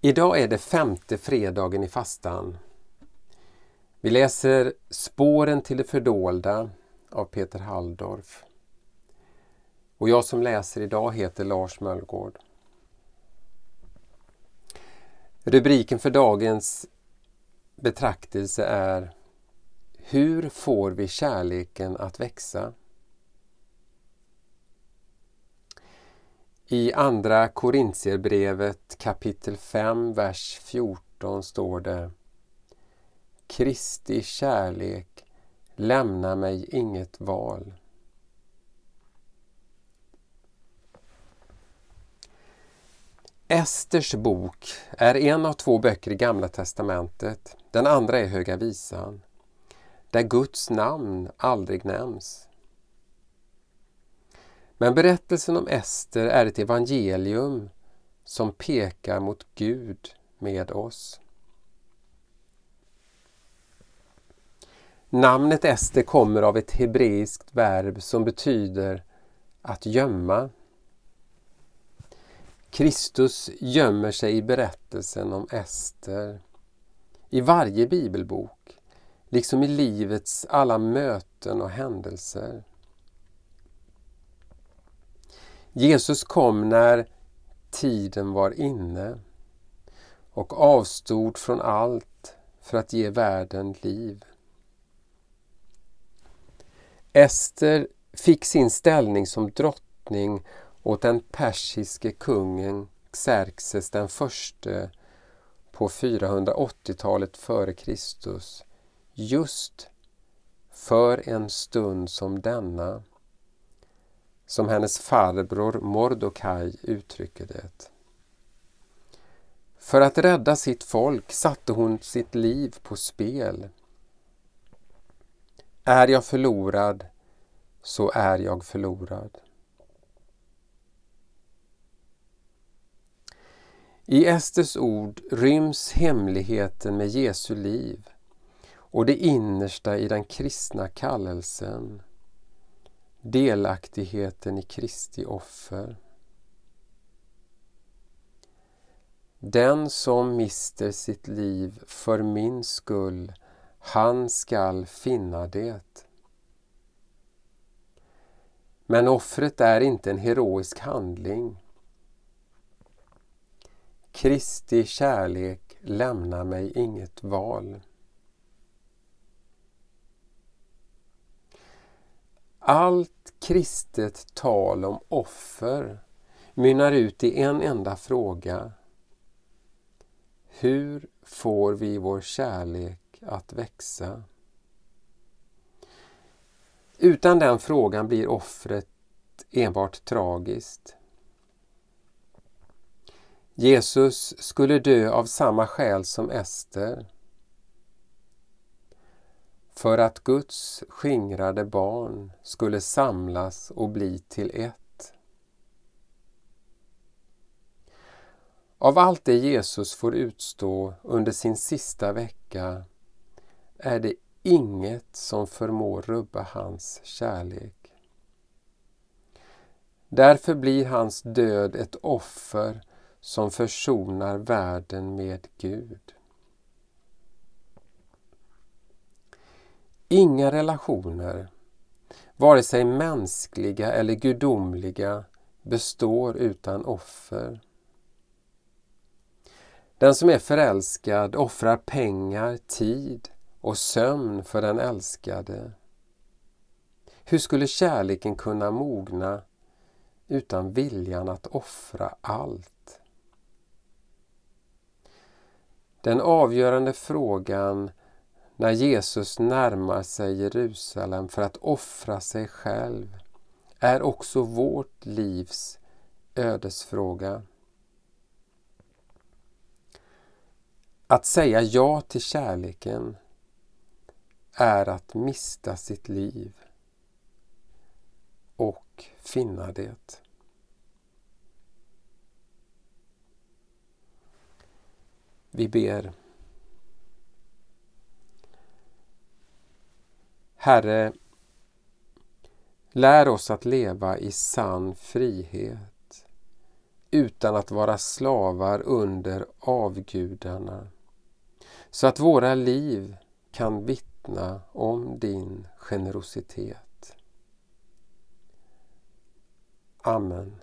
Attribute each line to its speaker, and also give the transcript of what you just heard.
Speaker 1: Idag är det femte fredagen i fastan. Vi läser Spåren till det fördolda av Peter Halldorf. Och jag som läser idag heter Lars Möllgård. Rubriken för dagens betraktelse är Hur får vi kärleken att växa? I Andra Korintierbrevet kapitel 5, vers 14 står det Kristi kärlek lämnar mig inget val. Esters bok är en av två böcker i Gamla testamentet. Den andra är Höga visan, där Guds namn aldrig nämns. Men berättelsen om Ester är ett evangelium som pekar mot Gud med oss. Namnet Ester kommer av ett hebreiskt verb som betyder att gömma. Kristus gömmer sig i berättelsen om Ester. I varje bibelbok, liksom i livets alla möten och händelser. Jesus kom när tiden var inne och avstod från allt för att ge världen liv. Ester fick sin ställning som drottning åt den persiske kungen Xerxes den förste på 480-talet före Kristus just för en stund som denna som hennes farbror Mordokaj uttrycker det. För att rädda sitt folk satte hon sitt liv på spel. Är jag förlorad så är jag förlorad. I Esters ord ryms hemligheten med Jesu liv och det innersta i den kristna kallelsen delaktigheten i Kristi offer. Den som mister sitt liv för min skull, han skall finna det. Men offret är inte en heroisk handling. Kristi kärlek lämnar mig inget val. Allt kristet tal om offer mynnar ut i en enda fråga. Hur får vi vår kärlek att växa? Utan den frågan blir offret enbart tragiskt. Jesus skulle dö av samma skäl som Ester för att Guds skingrade barn skulle samlas och bli till ett. Av allt det Jesus får utstå under sin sista vecka är det inget som förmår rubba hans kärlek. Därför blir hans död ett offer som försonar världen med Gud. Inga relationer, vare sig mänskliga eller gudomliga, består utan offer. Den som är förälskad offrar pengar, tid och sömn för den älskade. Hur skulle kärleken kunna mogna utan viljan att offra allt? Den avgörande frågan när Jesus närmar sig Jerusalem för att offra sig själv är också vårt livs ödesfråga. Att säga ja till kärleken är att mista sitt liv och finna det. Vi ber Herre, lär oss att leva i sann frihet, utan att vara slavar under avgudarna så att våra liv kan vittna om din generositet. Amen.